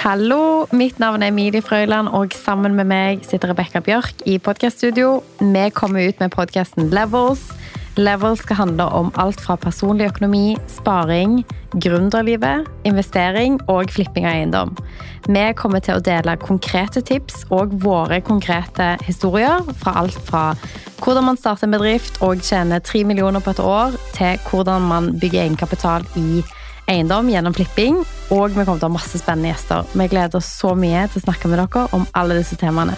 Hallo, mitt navn er Emilie Frøyland, og sammen med meg sitter Rebekka Bjørk i podkaststudio. Vi kommer ut med podkasten Levels. Levels skal handle om alt fra personlig økonomi, sparing, gründerlivet, investering og flipping av eiendom. Vi kommer til å dele konkrete tips og våre konkrete historier fra alt fra hvordan man starter en bedrift og tjener tre millioner på et år, til hvordan man bygger egenkapital i eiendom gjennom flipping. Og vi kommer til å ha masse spennende gjester. Vi gleder oss så mye til å snakke med dere om alle disse temaene.